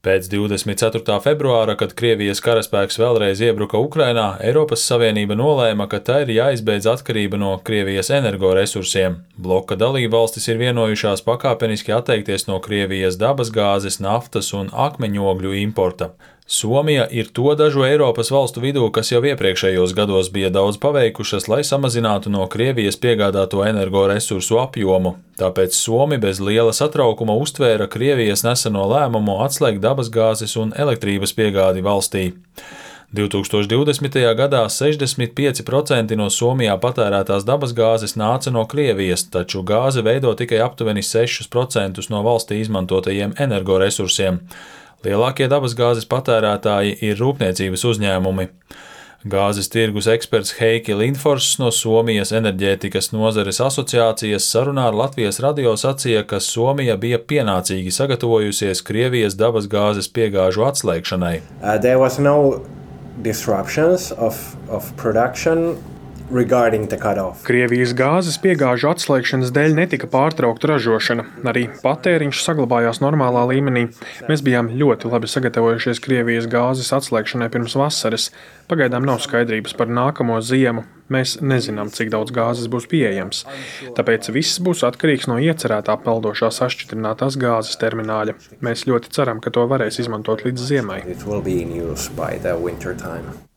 Pēc 24. februāra, kad Krievijas karaspēks vēlreiz iebruka Ukrainā, Eiropas Savienība nolēma, ka tā ir jāizbeidz atkarība no Krievijas energoresursiem. Bloka dalībvalstis ir vienojušās pakāpeniski atteikties no Krievijas dabasgāzes, naftas un akmeņogļu importa. Somija ir to dažu Eiropas valstu vidū, kas jau iepriekšējos gados bija daudz paveikušas, lai samazinātu no Krievijas piegādāto energoresursu apjomu. Tāpēc Somi bez liela satraukuma uztvēra Krievijas neseno lēmumu atslēgt dabasgāzes un elektrības piegādi valstī. 2020. gadā 65% no Somijā patērētās dabasgāzes nāca no Krievijas, taču gāze veido tikai aptuveni 6% no valstī izmantotajiem energoresursiem. Lielākie dabasgāzes patērētāji ir rūpniecības uzņēmumi. Gāzes tirgus eksperts Heiki Lindfors no Somijas enerģētikas nozares asociācijas sarunā ar Latvijas radio sacīja, ka Somija bija pienācīgi sagatavojusies Krievijas dabasgāzes piegāžu atslēgšanai. Uh, of, of production Krievijas gāzes piegāžu atslēgšanas dēļ netika pārtraukta ražošana. Arī patēriņš saglabājās normālā līmenī. Mēs bijām ļoti labi sagatavojušies Krievijas gāzes atslēgšanai pirms vasaras. Pagaidām nav skaidrības par nākamo ziemu. Mēs nezinām, cik daudz gāzes būs pieejams. Tāpēc viss būs atkarīgs no iecerētā peldošā sašķidrinātās gāzes termināļa. Mēs ļoti ceram, ka to varēs izmantot līdz ziemai.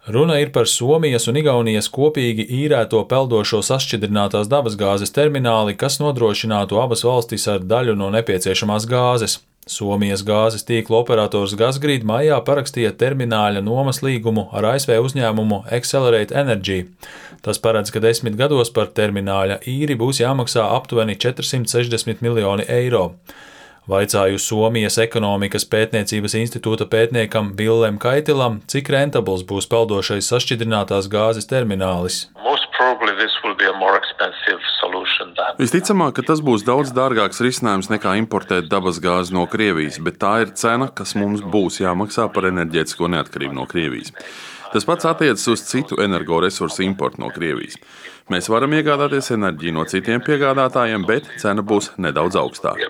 Runa ir par Somijas un Igaunijas kopīgi īrēto peldošo sašķidrinātās dabasgāzes termināli, kas nodrošinātu abas valstis ar daļu no nepieciešamās gāzes. Somijas gāzes tīkla operators Gasgrīd maijā parakstīja termināļa nomas līgumu ar ASV uzņēmumu Accelerate Energy. Tas paredz, ka desmit gados par termināļa īri būs jāmaksā aptuveni 460 miljoni eiro. Vaicāju Somijas ekonomikas pētniecības institūta pētniekam Billem Kaitilam, cik rentabls būs peldošais sašķidrinātās gāzes terminālis. Visticamāk, ka tas būs daudz dārgāks risinājums nekā importēt dabasgāzi no Krievijas, bet tā ir cena, kas mums būs jāmaksā par enerģētisko neatkarību no Krievijas. Tas pats attiecas uz citu energoresursu importu no Krievijas. Mēs varam iegādāties enerģiju no citiem piegādātājiem, bet cena būs nedaudz augstāka.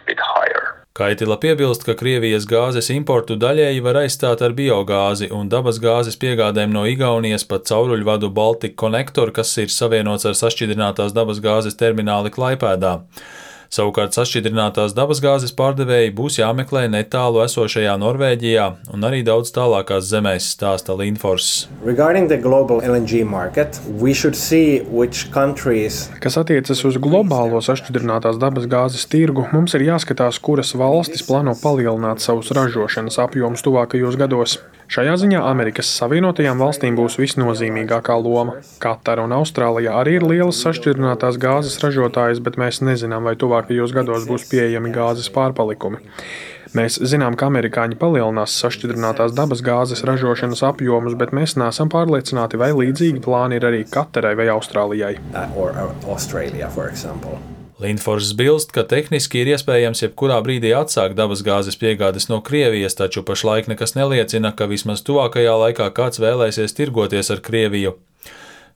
Kaitila piebilst, ka Krievijas gāzes importu daļēji var aizstāt ar biogāzi un dabas gāzes piegādēm no Igaunijas pa cauruļvadu Baltic Connector, kas ir savienots ar sašķidrinātās dabas gāzes termināli Klaipēdā. Savukārt sašķidrinātās dabasgāzes pārdevēji būs jāmeklē netālu esošajā Norvēģijā un arī daudz tālākās zemēs, stāsta Linfors. Market, countries... Kas attiecas uz globālo sašķidrinātās dabasgāzes tirgu, mums ir jāskatās, kuras valstis plāno palielināt savus ražošanas apjomus tuvākajos gados. Šajā ziņā Amerikas Savienotajām valstīm būs visnozīmīgākā loma. Katara un Austrālija arī ir lielas sašķidrinātās gāzes ražotājas, bet mēs nezinām, vai tuvākajos gados būs pieejami gāzes pārpalikumi. Mēs zinām, ka amerikāņi palielinās sašķidrinātās dabas gāzes ražošanas apjomus, bet mēs neesam pārliecināti, vai līdzīgi plāni ir arī Katarai vai Austrālijai. Uh, Lindfors bilst, ka tehniski ir iespējams jebkurā brīdī atsākt dabasgāzes piegādes no Krievijas, taču pašlaik nekas neliecina, ka vismaz tuvākajā laikā kāds vēlēsies tirgoties ar Krieviju.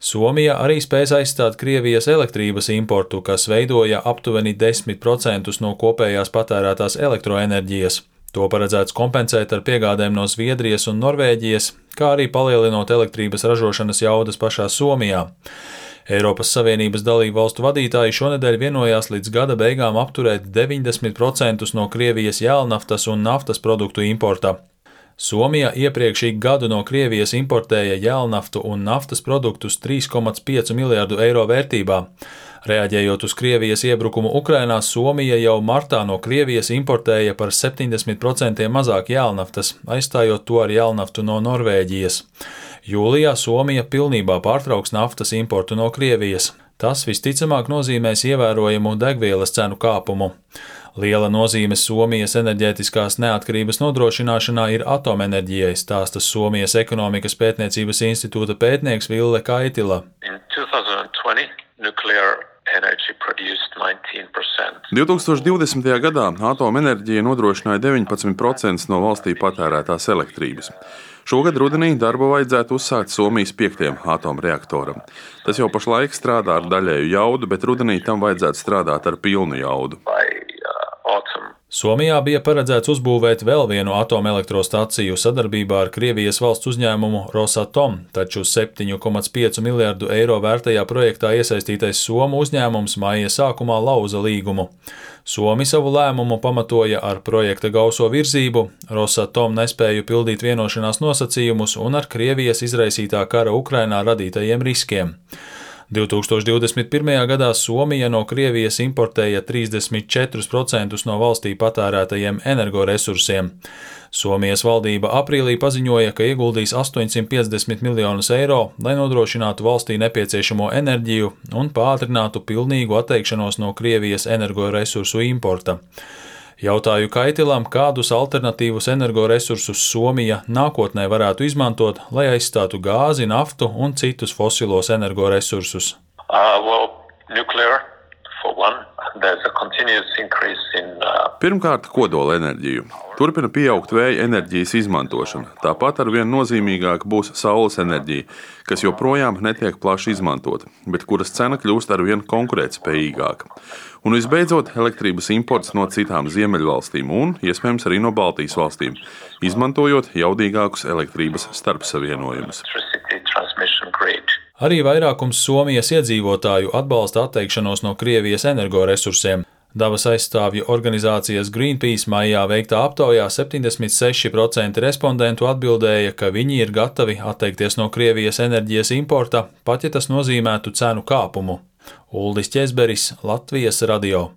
Somija arī spēs aizstāt Krievijas elektrības importu, kas veidoja aptuveni 10% no kopējās patērētās elektroenerģijas. To paredzēts kompensēt ar piegādēm no Zviedrijas un Norvēģijas, kā arī palielinot elektrības ražošanas jaudas pašā Somijā. Eiropas Savienības dalību valstu vadītāji šonadēļ vienojās līdz gada beigām apturēt 90% no Krievijas jēlnaftas un naftas produktu importa. Somija iepriekšīgi gadu no Krievijas importēja jēlnaftu un naftas produktus 3,5 miljārdu eiro vērtībā. Reaģējot uz Krievijas iebrukumu Ukrainā, Somija jau martā no Krievijas importēja par 70% mazāk jēlnaftas, aizstājot to ar jēlnaftu no Norvēģijas. Jūlijā Somija pilnībā pārtrauks naftas importu no Krievijas. Tas visticamāk nozīmēs ievērojamu degvielas cenu kāpumu. Liela nozīme Somijas enerģētiskās neatkarības nodrošināšanā ir atomenerģijai, stāsta Somijas ekonomikas pētniecības institūta pētnieks Ville Kaitila. 2020. Gadā atomenerģija nodrošināja 19% no valstī patērētās elektrības. Šogad rudenī darbu vajadzētu uzsākt Somijas piektajam atomreaktoram. Tas jau pašlaik strādā ar daļēju jaudu, bet rudenī tam vajadzētu strādāt ar pilnu jaudu. Somijā bija paredzēts uzbūvēt vēl vienu atomelektrostaciju sadarbībā ar Krievijas valsts uzņēmumu Rosatom, taču 7,5 miljardu eiro vērtajā projektā iesaistītais Somu uzņēmums maija sākumā lauza līgumu. Somi savu lēmumu pamatoja ar projekta gauso virzību, Rosatom nespēju pildīt vienošanās nosacījumus un ar Krievijas izraisītā kara Ukrainā radītajiem riskiem. 2021. gadā Somija no Krievijas importēja 34% no valstī patērētajiem energoresursiem. Somijas valdība aprīlī paziņoja, ka ieguldīs 850 miljonus eiro, lai nodrošinātu valstī nepieciešamo enerģiju un pātrinātu pilnīgu atteikšanos no Krievijas energoresursu importa. Jautāju Kaitilam, kādus alternatīvus energoresursus Somija nākotnē varētu izmantot, lai aizstātu gāzi, naftu un citus fosilos energoresursus. Uh, well, nuclear. Pirmkārt, kodola enerģiju. Turpina pieaugt vēja enerģijas izmantošana. Tāpat ar vien nozīmīgāk būs saules enerģija, kas joprojām netiek plaši izmantota, bet kuras cena kļūst ar vien konkurētspējīgāka. Un visbeidzot, elektrības imports no citām Ziemeļvalstīm un, iespējams, arī no Baltijas valstīm, izmantojot jaudīgākus elektrības starpsavienojumus. Arī vairākums Somijas iedzīvotāju atbalsta atteikšanos no Krievijas energoresursiem. Dabas aizstāvju organizācijas Greenpeace maijā veiktā aptaujā 76% respondentu atbildēja, ka viņi ir gatavi atteikties no Krievijas enerģijas importa, pat ja tas nozīmētu cenu kāpumu. Uldis Česberis, Latvijas radio.